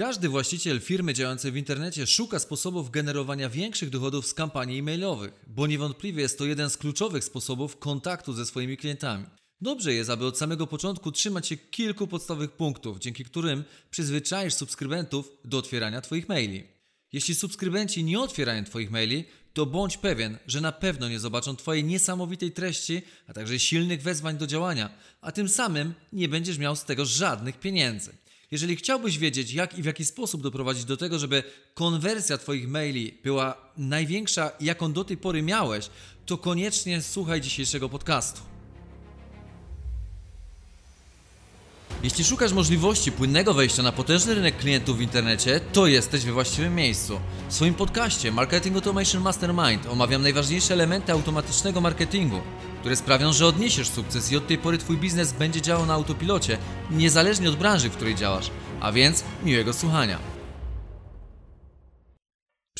Każdy właściciel firmy działającej w internecie szuka sposobów generowania większych dochodów z kampanii e-mailowych, bo niewątpliwie jest to jeden z kluczowych sposobów kontaktu ze swoimi klientami. Dobrze jest, aby od samego początku trzymać się kilku podstawowych punktów, dzięki którym przyzwyczaisz subskrybentów do otwierania Twoich maili. Jeśli subskrybenci nie otwierają Twoich maili, to bądź pewien, że na pewno nie zobaczą Twojej niesamowitej treści, a także silnych wezwań do działania, a tym samym nie będziesz miał z tego żadnych pieniędzy. Jeżeli chciałbyś wiedzieć, jak i w jaki sposób doprowadzić do tego, żeby konwersja Twoich maili była największa, jaką do tej pory miałeś, to koniecznie słuchaj dzisiejszego podcastu. Jeśli szukasz możliwości płynnego wejścia na potężny rynek klientów w internecie, to jesteś we właściwym miejscu. W swoim podcaście Marketing Automation Mastermind omawiam najważniejsze elementy automatycznego marketingu, które sprawią, że odniesiesz sukces i od tej pory Twój biznes będzie działał na autopilocie, niezależnie od branży, w której działasz. A więc miłego słuchania.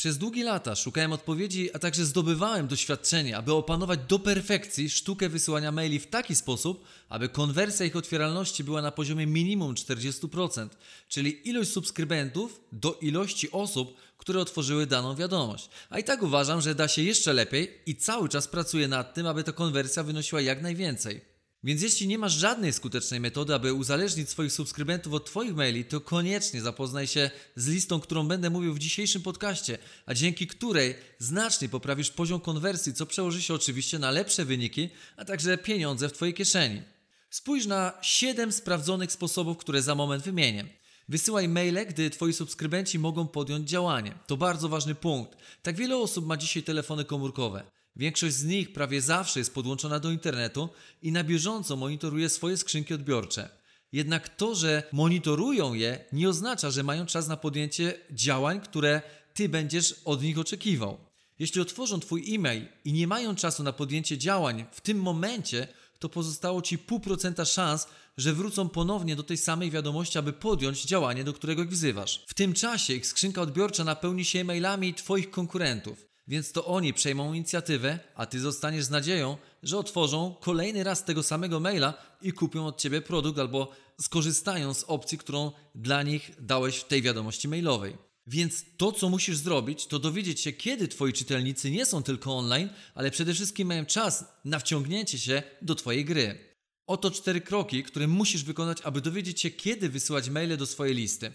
Przez długie lata szukałem odpowiedzi, a także zdobywałem doświadczenie, aby opanować do perfekcji sztukę wysyłania maili w taki sposób, aby konwersja ich otwieralności była na poziomie minimum 40%, czyli ilość subskrybentów do ilości osób, które otworzyły daną wiadomość. A i tak uważam, że da się jeszcze lepiej i cały czas pracuję nad tym, aby ta konwersja wynosiła jak najwięcej. Więc jeśli nie masz żadnej skutecznej metody, aby uzależnić swoich subskrybentów od Twoich maili, to koniecznie zapoznaj się z listą, którą będę mówił w dzisiejszym podcaście, a dzięki której znacznie poprawisz poziom konwersji, co przełoży się oczywiście na lepsze wyniki, a także pieniądze w Twojej kieszeni. Spójrz na 7 sprawdzonych sposobów, które za moment wymienię. Wysyłaj maile, gdy Twoi subskrybenci mogą podjąć działanie. To bardzo ważny punkt. Tak wiele osób ma dzisiaj telefony komórkowe. Większość z nich prawie zawsze jest podłączona do internetu i na bieżąco monitoruje swoje skrzynki odbiorcze. Jednak to, że monitorują je, nie oznacza, że mają czas na podjęcie działań, które ty będziesz od nich oczekiwał. Jeśli otworzą twój e-mail i nie mają czasu na podjęcie działań w tym momencie, to pozostało ci pół procenta szans, że wrócą ponownie do tej samej wiadomości, aby podjąć działanie, do którego ich wzywasz. W tym czasie ich skrzynka odbiorcza napełni się e-mailami twoich konkurentów. Więc to oni przejmą inicjatywę, a ty zostaniesz z nadzieją, że otworzą kolejny raz tego samego maila i kupią od ciebie produkt albo skorzystają z opcji, którą dla nich dałeś w tej wiadomości mailowej. Więc to, co musisz zrobić, to dowiedzieć się, kiedy Twoi czytelnicy nie są tylko online, ale przede wszystkim mają czas na wciągnięcie się do Twojej gry. Oto cztery kroki, które musisz wykonać, aby dowiedzieć się, kiedy wysyłać maile do swojej listy.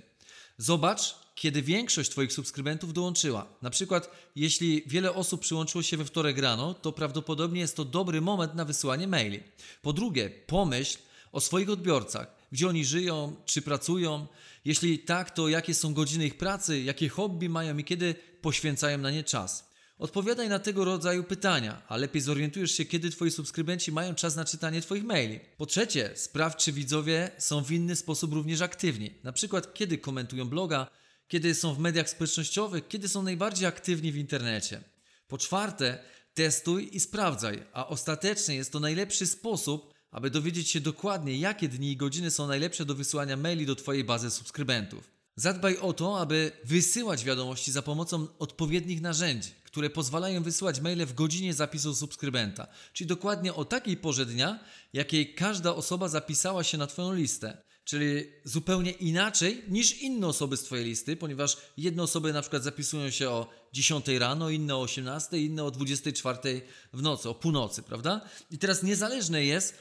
Zobacz, kiedy większość Twoich subskrybentów dołączyła. Na przykład, jeśli wiele osób przyłączyło się we wtorek rano, to prawdopodobnie jest to dobry moment na wysyłanie maili. Po drugie, pomyśl o swoich odbiorcach, gdzie oni żyją, czy pracują. Jeśli tak, to jakie są godziny ich pracy, jakie hobby mają i kiedy poświęcają na nie czas. Odpowiadaj na tego rodzaju pytania, a lepiej zorientujesz się, kiedy Twoi subskrybenci mają czas na czytanie Twoich maili. Po trzecie, sprawdź, czy widzowie są w inny sposób również aktywni. Na przykład, kiedy komentują bloga, kiedy są w mediach społecznościowych, kiedy są najbardziej aktywni w internecie. Po czwarte, testuj i sprawdzaj, a ostatecznie jest to najlepszy sposób, aby dowiedzieć się dokładnie, jakie dni i godziny są najlepsze do wysyłania maili do Twojej bazy subskrybentów. Zadbaj o to, aby wysyłać wiadomości za pomocą odpowiednich narzędzi, które pozwalają wysyłać maile w godzinie zapisu subskrybenta, czyli dokładnie o takiej porze dnia, jakiej każda osoba zapisała się na Twoją listę czyli zupełnie inaczej niż inne osoby z Twojej listy, ponieważ jedne osoby na przykład zapisują się o 10 rano, inne o 18, inne o 24 w nocy, o północy, prawda? I teraz niezależne jest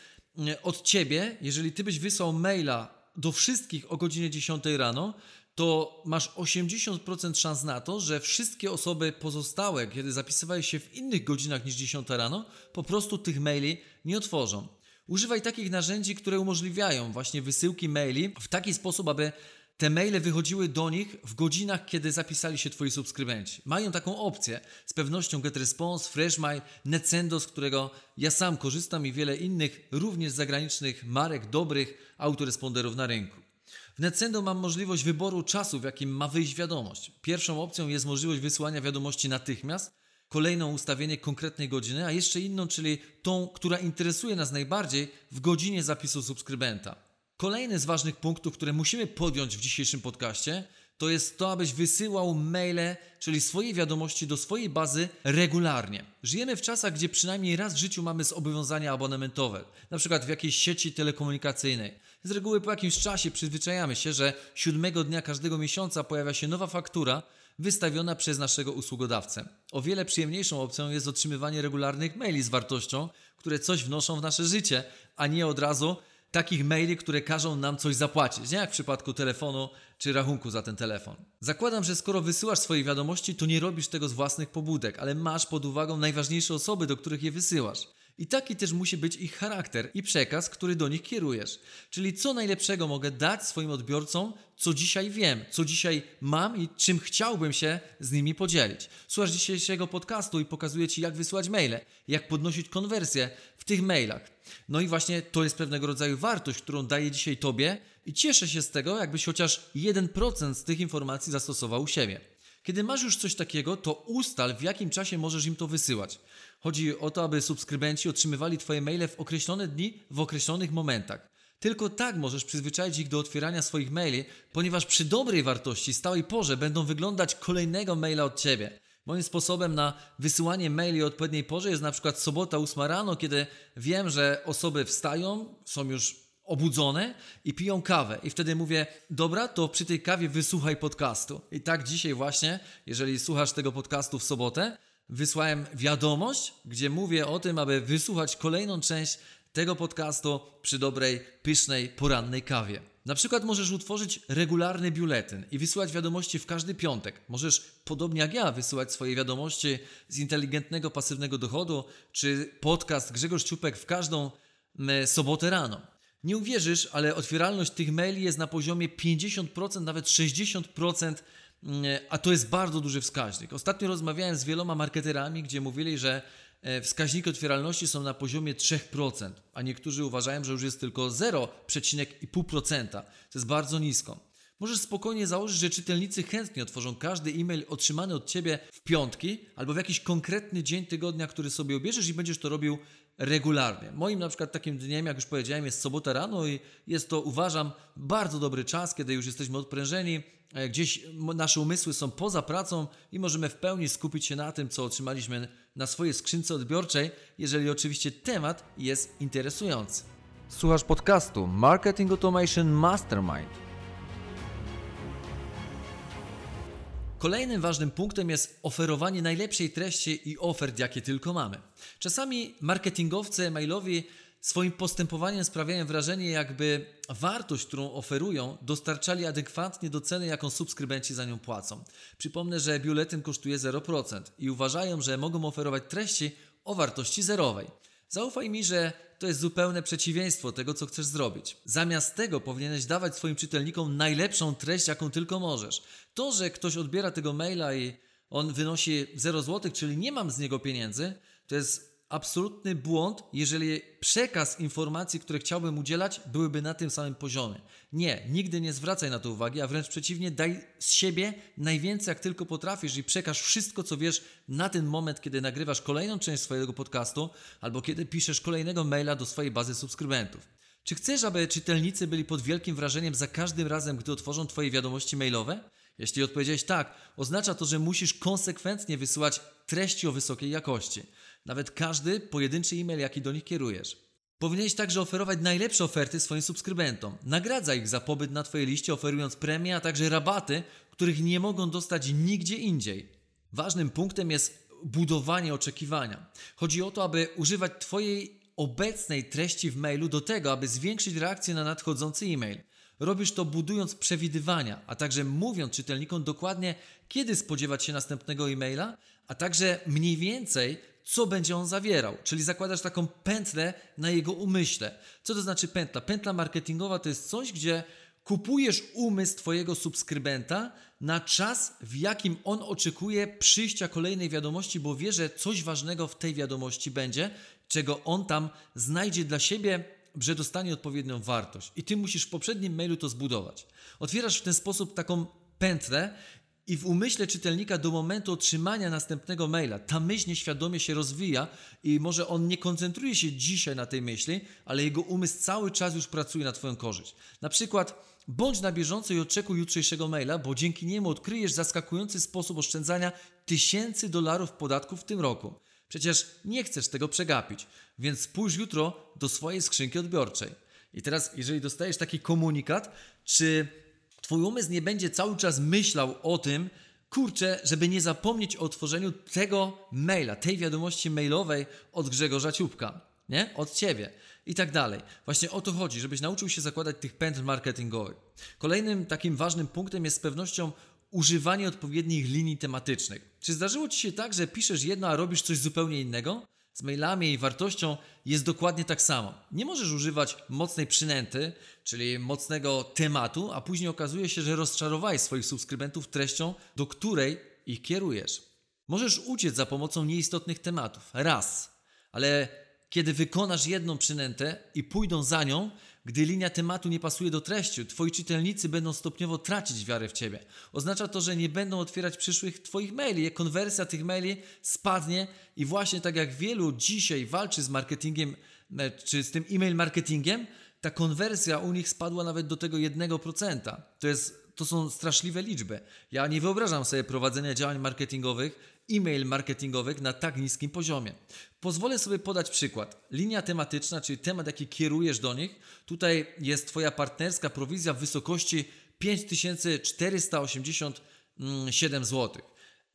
od Ciebie, jeżeli Ty byś wysłał maila do wszystkich o godzinie 10 rano, to masz 80% szans na to, że wszystkie osoby pozostałe, kiedy zapisywałeś się w innych godzinach niż 10 rano, po prostu tych maili nie otworzą. Używaj takich narzędzi, które umożliwiają właśnie wysyłki maili w taki sposób, aby te maile wychodziły do nich w godzinach, kiedy zapisali się Twoi subskrybenci. Mają taką opcję. Z pewnością GetResponse, FreshMail, Necendo, z którego ja sam korzystam i wiele innych, również zagranicznych marek, dobrych autoresponderów na rynku. W Necendo mam możliwość wyboru czasu, w jakim ma wyjść wiadomość. Pierwszą opcją jest możliwość wysłania wiadomości natychmiast, kolejną ustawienie konkretnej godziny, a jeszcze inną, czyli tą, która interesuje nas najbardziej w godzinie zapisu subskrybenta. Kolejny z ważnych punktów, które musimy podjąć w dzisiejszym podcaście, to jest to, abyś wysyłał maile, czyli swoje wiadomości do swojej bazy regularnie. Żyjemy w czasach, gdzie przynajmniej raz w życiu mamy zobowiązania abonamentowe, na przykład w jakiejś sieci telekomunikacyjnej. Z reguły po jakimś czasie przyzwyczajamy się, że siódmego dnia każdego miesiąca pojawia się nowa faktura wystawiona przez naszego usługodawcę. O wiele przyjemniejszą opcją jest otrzymywanie regularnych maili z wartością, które coś wnoszą w nasze życie, a nie od razu takich maili, które każą nam coś zapłacić, nie jak w przypadku telefonu czy rachunku za ten telefon. Zakładam, że skoro wysyłasz swoje wiadomości, to nie robisz tego z własnych pobudek, ale masz pod uwagą najważniejsze osoby, do których je wysyłasz. I taki też musi być ich charakter i przekaz, który do nich kierujesz. Czyli co najlepszego mogę dać swoim odbiorcom, co dzisiaj wiem, co dzisiaj mam i czym chciałbym się z nimi podzielić. Słuchasz dzisiejszego podcastu i pokazuję Ci, jak wysyłać maile, jak podnosić konwersję w tych mailach. No i właśnie to jest pewnego rodzaju wartość, którą daję dzisiaj Tobie i cieszę się z tego, jakbyś chociaż 1% z tych informacji zastosował u siebie. Kiedy masz już coś takiego, to ustal, w jakim czasie możesz im to wysyłać. Chodzi o to, aby subskrybenci otrzymywali Twoje maile w określone dni, w określonych momentach. Tylko tak możesz przyzwyczaić ich do otwierania swoich maili, ponieważ przy dobrej wartości, stałej porze będą wyglądać kolejnego maila od Ciebie. Moim sposobem na wysyłanie maili o odpowiedniej porze jest na przykład sobota 8 rano, kiedy wiem, że osoby wstają, są już obudzone i piją kawę. I wtedy mówię, dobra, to przy tej kawie wysłuchaj podcastu. I tak dzisiaj właśnie, jeżeli słuchasz tego podcastu w sobotę, wysłałem wiadomość, gdzie mówię o tym, aby wysłuchać kolejną część tego podcastu przy dobrej, pysznej, porannej kawie. Na przykład możesz utworzyć regularny biuletyn i wysyłać wiadomości w każdy piątek. Możesz, podobnie jak ja, wysyłać swoje wiadomości z inteligentnego, pasywnego dochodu, czy podcast Grzegorz Ciupek w każdą sobotę rano. Nie uwierzysz, ale otwieralność tych maili jest na poziomie 50%, nawet 60%, a to jest bardzo duży wskaźnik. Ostatnio rozmawiałem z wieloma marketerami, gdzie mówili, że wskaźniki otwieralności są na poziomie 3%, a niektórzy uważają, że już jest tylko 0,5%. To jest bardzo nisko. Możesz spokojnie założyć, że czytelnicy chętnie otworzą każdy e-mail otrzymany od Ciebie w piątki albo w jakiś konkretny dzień tygodnia, który sobie obierzesz i będziesz to robił regularnie. Moim na przykład takim dniem, jak już powiedziałem, jest sobota rano i jest to, uważam, bardzo dobry czas, kiedy już jesteśmy odprężeni, e, gdzieś nasze umysły są poza pracą i możemy w pełni skupić się na tym, co otrzymaliśmy na swojej skrzynce odbiorczej, jeżeli oczywiście temat jest interesujący. Słuchasz podcastu Marketing Automation Mastermind. Kolejnym ważnym punktem jest oferowanie najlepszej treści i ofert, jakie tylko mamy. Czasami marketingowcy mailowi swoim postępowaniem sprawiają wrażenie, jakby wartość, którą oferują, dostarczali adekwatnie do ceny, jaką subskrybenci za nią płacą. Przypomnę, że biuletyn kosztuje 0% i uważają, że mogą oferować treści o wartości zerowej. Zaufaj mi, że to jest zupełne przeciwieństwo tego, co chcesz zrobić. Zamiast tego powinieneś dawać swoim czytelnikom najlepszą treść, jaką tylko możesz. To, że ktoś odbiera tego maila i on wynosi 0 zł, czyli nie mam z niego pieniędzy, to jest absolutny błąd, jeżeli przekaz informacji, które chciałbym udzielać, byłyby na tym samym poziomie. Nie, nigdy nie zwracaj na to uwagi, a wręcz przeciwnie, daj z siebie najwięcej, jak tylko potrafisz i przekaż wszystko, co wiesz na ten moment, kiedy nagrywasz kolejną część swojego podcastu albo kiedy piszesz kolejnego maila do swojej bazy subskrybentów. Czy chcesz, aby czytelnicy byli pod wielkim wrażeniem za każdym razem, gdy otworzą Twoje wiadomości mailowe? Jeśli odpowiedziałeś tak, oznacza to, że musisz konsekwentnie wysyłać treści o wysokiej jakości. Nawet każdy pojedynczy e-mail, jaki do nich kierujesz. Powinieneś także oferować najlepsze oferty swoim subskrybentom. Nagradza ich za pobyt na Twojej liście, oferując premie, a także rabaty, których nie mogą dostać nigdzie indziej. Ważnym punktem jest budowanie oczekiwania. Chodzi o to, aby używać Twojej obecnej treści w mailu do tego, aby zwiększyć reakcję na nadchodzący e-mail. Robisz to budując przewidywania, a także mówiąc czytelnikom dokładnie, kiedy spodziewać się następnego e-maila, a także mniej więcej, co będzie on zawierał. Czyli zakładasz taką pętlę na jego umyśle. Co to znaczy pętla? Pętla marketingowa to jest coś, gdzie kupujesz umysł Twojego subskrybenta na czas, w jakim on oczekuje przyjścia kolejnej wiadomości, bo wie, że coś ważnego w tej wiadomości będzie, czego on tam znajdzie dla siebie, że dostanie odpowiednią wartość. I Ty musisz w poprzednim mailu to zbudować. Otwierasz w ten sposób taką pętlę i w umyśle czytelnika do momentu otrzymania następnego maila ta myśl nieświadomie się rozwija i może on nie koncentruje się dzisiaj na tej myśli, ale jego umysł cały czas już pracuje na Twoją korzyść. Na przykład bądź na bieżąco i oczekuj jutrzejszego maila, bo dzięki niemu odkryjesz zaskakujący sposób oszczędzania tysięcy dolarów podatków w tym roku. Przecież nie chcesz tego przegapić, więc spójrz jutro do swojej skrzynki odbiorczej. I teraz, jeżeli dostajesz taki komunikat, czy Twój umysł nie będzie cały czas myślał o tym, kurczę, żeby nie zapomnieć o otworzeniu tego maila, tej wiadomości mailowej od Grzegorza Ciupka, nie? Od Ciebie i tak dalej. Właśnie o to chodzi, żebyś nauczył się zakładać tych pęd marketingowych. Kolejnym takim ważnym punktem jest z pewnością używanie odpowiednich linii tematycznych. Czy zdarzyło Ci się tak, że piszesz jedno, a robisz coś zupełnie innego? Z mailami i wartością jest dokładnie tak samo. Nie możesz używać mocnej przynęty, czyli mocnego tematu, a później okazuje się, że rozczarowałeś swoich subskrybentów treścią, do której ich kierujesz. Możesz uciec za pomocą nieistotnych tematów. Raz. Ale kiedy wykonasz jedną przynętę i pójdą za nią, gdy linia tematu nie pasuje do treści, twoi czytelnicy będą stopniowo tracić wiarę w ciebie. Oznacza to, że nie będą otwierać przyszłych twoich maili, konwersja tych maili spadnie i właśnie tak jak wielu dzisiaj walczy z marketingiem, e, czy z tym e-mail marketingiem, ta konwersja u nich spadła nawet do tego 1%. To, jest, to są straszliwe liczby. Ja nie wyobrażam sobie prowadzenia działań marketingowych e-mail marketingowych na tak niskim poziomie. Pozwolę sobie podać przykład. Linia tematyczna, czyli temat, jaki kierujesz do nich, tutaj jest Twoja partnerska prowizja w wysokości 5487 zł.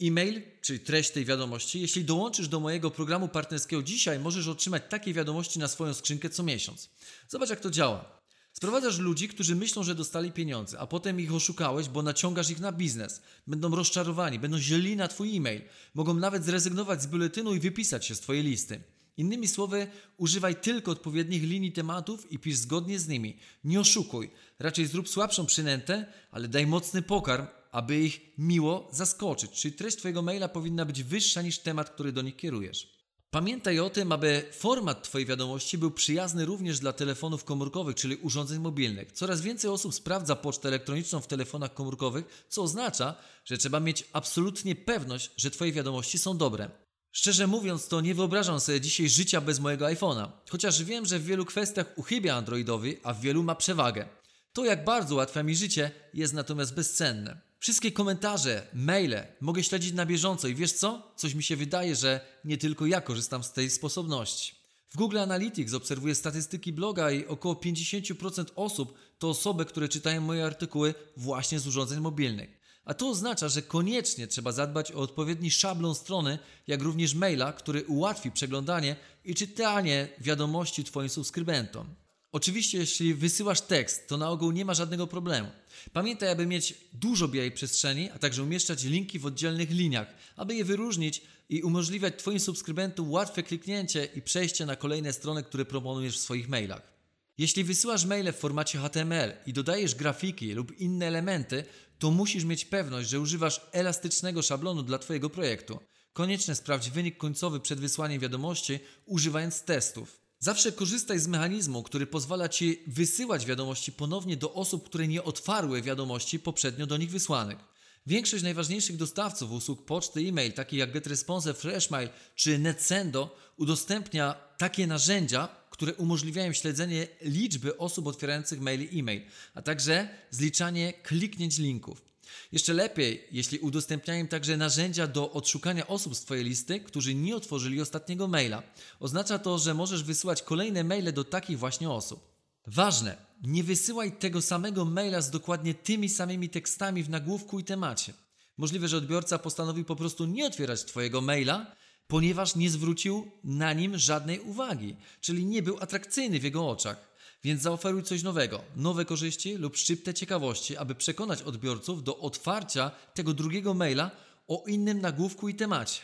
E-mail, czyli treść tej wiadomości. Jeśli dołączysz do mojego programu partnerskiego dzisiaj, możesz otrzymać takie wiadomości na swoją skrzynkę co miesiąc. Zobacz, jak to działa. Sprowadzasz ludzi, którzy myślą, że dostali pieniądze, a potem ich oszukałeś, bo naciągasz ich na biznes. Będą rozczarowani, będą źli na Twój e-mail. Mogą nawet zrezygnować z biuletynu i wypisać się z Twojej listy. Innymi słowy, używaj tylko odpowiednich linii tematów i pisz zgodnie z nimi. Nie oszukuj. Raczej zrób słabszą przynętę, ale daj mocny pokarm, aby ich miło zaskoczyć. Czyli treść Twojego maila powinna być wyższa niż temat, który do nich kierujesz. Pamiętaj o tym, aby format Twojej wiadomości był przyjazny również dla telefonów komórkowych, czyli urządzeń mobilnych. Coraz więcej osób sprawdza pocztę elektroniczną w telefonach komórkowych, co oznacza, że trzeba mieć absolutnie pewność, że Twoje wiadomości są dobre. Szczerze mówiąc, to nie wyobrażam sobie dzisiaj życia bez mojego iPhone'a, chociaż wiem, że w wielu kwestiach uchybia Androidowi, a w wielu ma przewagę. To, jak bardzo ułatwia mi życie, jest natomiast bezcenne. Wszystkie komentarze, maile mogę śledzić na bieżąco i wiesz co? Coś mi się wydaje, że nie tylko ja korzystam z tej sposobności. W Google Analytics obserwuję statystyki bloga i około 50% osób to osoby, które czytają moje artykuły właśnie z urządzeń mobilnych. A to oznacza, że koniecznie trzeba zadbać o odpowiedni szablon strony, jak również maila, który ułatwi przeglądanie i czytanie wiadomości Twoim subskrybentom. Oczywiście, jeśli wysyłasz tekst, to na ogół nie ma żadnego problemu. Pamiętaj, aby mieć dużo białej przestrzeni, a także umieszczać linki w oddzielnych liniach, aby je wyróżnić i umożliwiać Twoim subskrybentom łatwe kliknięcie i przejście na kolejne strony, które proponujesz w swoich mailach. Jeśli wysyłasz maile w formacie HTML i dodajesz grafiki lub inne elementy, to musisz mieć pewność, że używasz elastycznego szablonu dla Twojego projektu. Koniecznie sprawdź wynik końcowy przed wysłaniem wiadomości, używając testów. Zawsze korzystaj z mechanizmu, który pozwala Ci wysyłać wiadomości ponownie do osób, które nie otwarły wiadomości poprzednio do nich wysłanych. Większość najważniejszych dostawców usług poczty e-mail, takich jak GetResponse, FreshMail czy NetSendo, udostępnia takie narzędzia, które umożliwiają śledzenie liczby osób otwierających maili e-mail, a także zliczanie kliknięć linków. Jeszcze lepiej, jeśli udostępniają także narzędzia do odszukania osób z Twojej listy, którzy nie otworzyli ostatniego maila. Oznacza to, że możesz wysyłać kolejne maile do takich właśnie osób. Ważne, nie wysyłaj tego samego maila z dokładnie tymi samymi tekstami w nagłówku i temacie. Możliwe, że odbiorca postanowił po prostu nie otwierać Twojego maila, ponieważ nie zwrócił na nim żadnej uwagi, czyli nie był atrakcyjny w jego oczach. Więc zaoferuj coś nowego, nowe korzyści lub szczyptę ciekawości, aby przekonać odbiorców do otwarcia tego drugiego maila o innym nagłówku i temacie.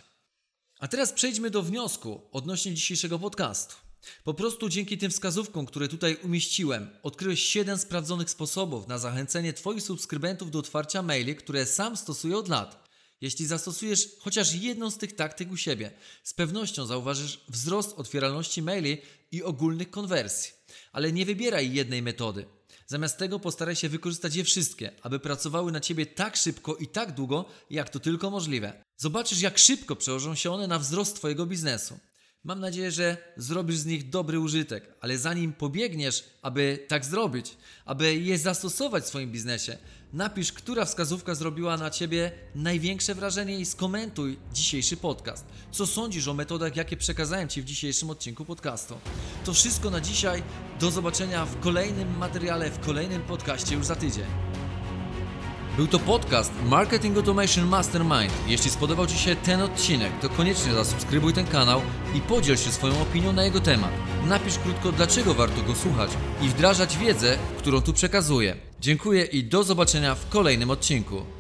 A teraz przejdźmy do wniosku odnośnie dzisiejszego podcastu. Po prostu dzięki tym wskazówkom, które tutaj umieściłem, odkryłeś 7 sprawdzonych sposobów na zachęcenie Twoich subskrybentów do otwarcia maili, które sam stosuję od lat. Jeśli zastosujesz chociaż jedną z tych taktyk u siebie, z pewnością zauważysz wzrost otwieralności maili i ogólnych konwersji. Ale nie wybieraj jednej metody. Zamiast tego postaraj się wykorzystać je wszystkie, aby pracowały na ciebie tak szybko i tak długo, jak to tylko możliwe. Zobaczysz, jak szybko przełożą się one na wzrost Twojego biznesu. Mam nadzieję, że zrobisz z nich dobry użytek, ale zanim pobiegniesz, aby tak zrobić, aby je zastosować w swoim biznesie, napisz, która wskazówka zrobiła na ciebie największe wrażenie i skomentuj dzisiejszy podcast. Co sądzisz o metodach, jakie przekazałem ci w dzisiejszym odcinku podcastu? To wszystko na dzisiaj. Do zobaczenia w kolejnym materiale, w kolejnym podcaście już za tydzień. Był to podcast Marketing Automation Mastermind. Jeśli spodobał Ci się ten odcinek, to koniecznie zasubskrybuj ten kanał i podziel się swoją opinią na jego temat. Napisz krótko, dlaczego warto go słuchać i wdrażać wiedzę, którą tu przekazuję. Dziękuję i do zobaczenia w kolejnym odcinku.